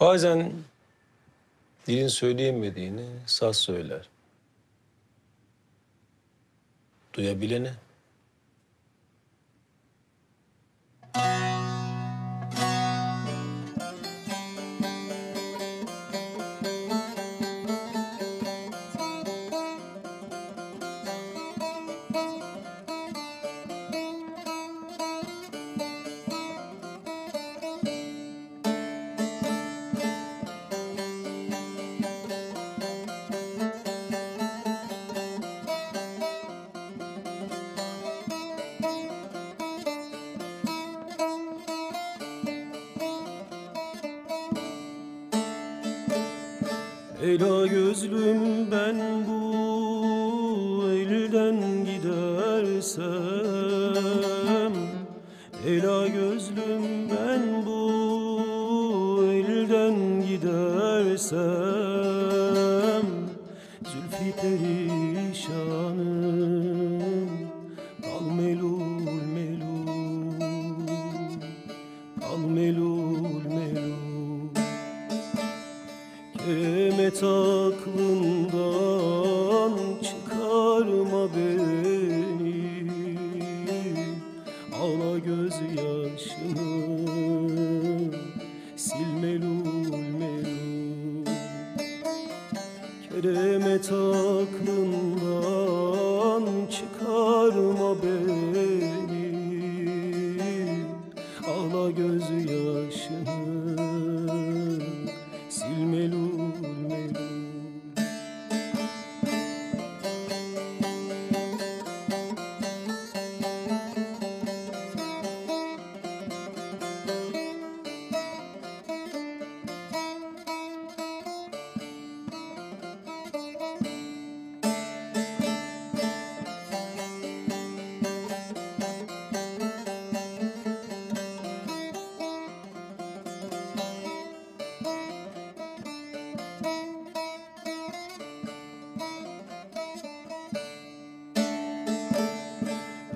Bazen dilin söyleyemediğini saz söyler. Duyabilene. Ela gözlüm ben bu elden gidersem. Ela gözlüm ben bu elden gidersem. Zülfü perişanım Kal melul melul Kal melul Kemet aklından çıkarma beni. Ağla gözyaşını sil melul melul Keremet aklından çıkarma beni. Ağla gözyaşını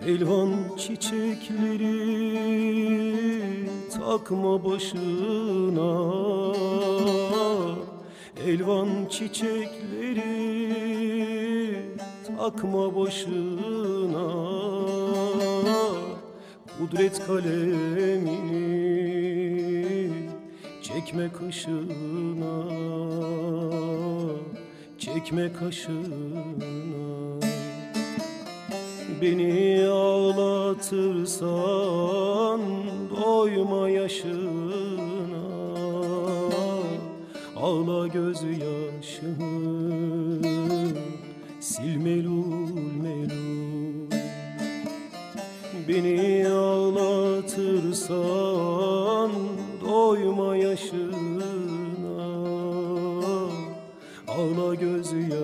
Elvan çiçekleri takma başına. Elvan çiçekleri takma başına. Kudret kalemini çekme kaşına. Çekme kaşına Beni ağlatırsan doyma yaşına. Ağla gözyaşını sil melul melul. Beni ağlatırsan doyma yaşına. Ağla gözyaşını sil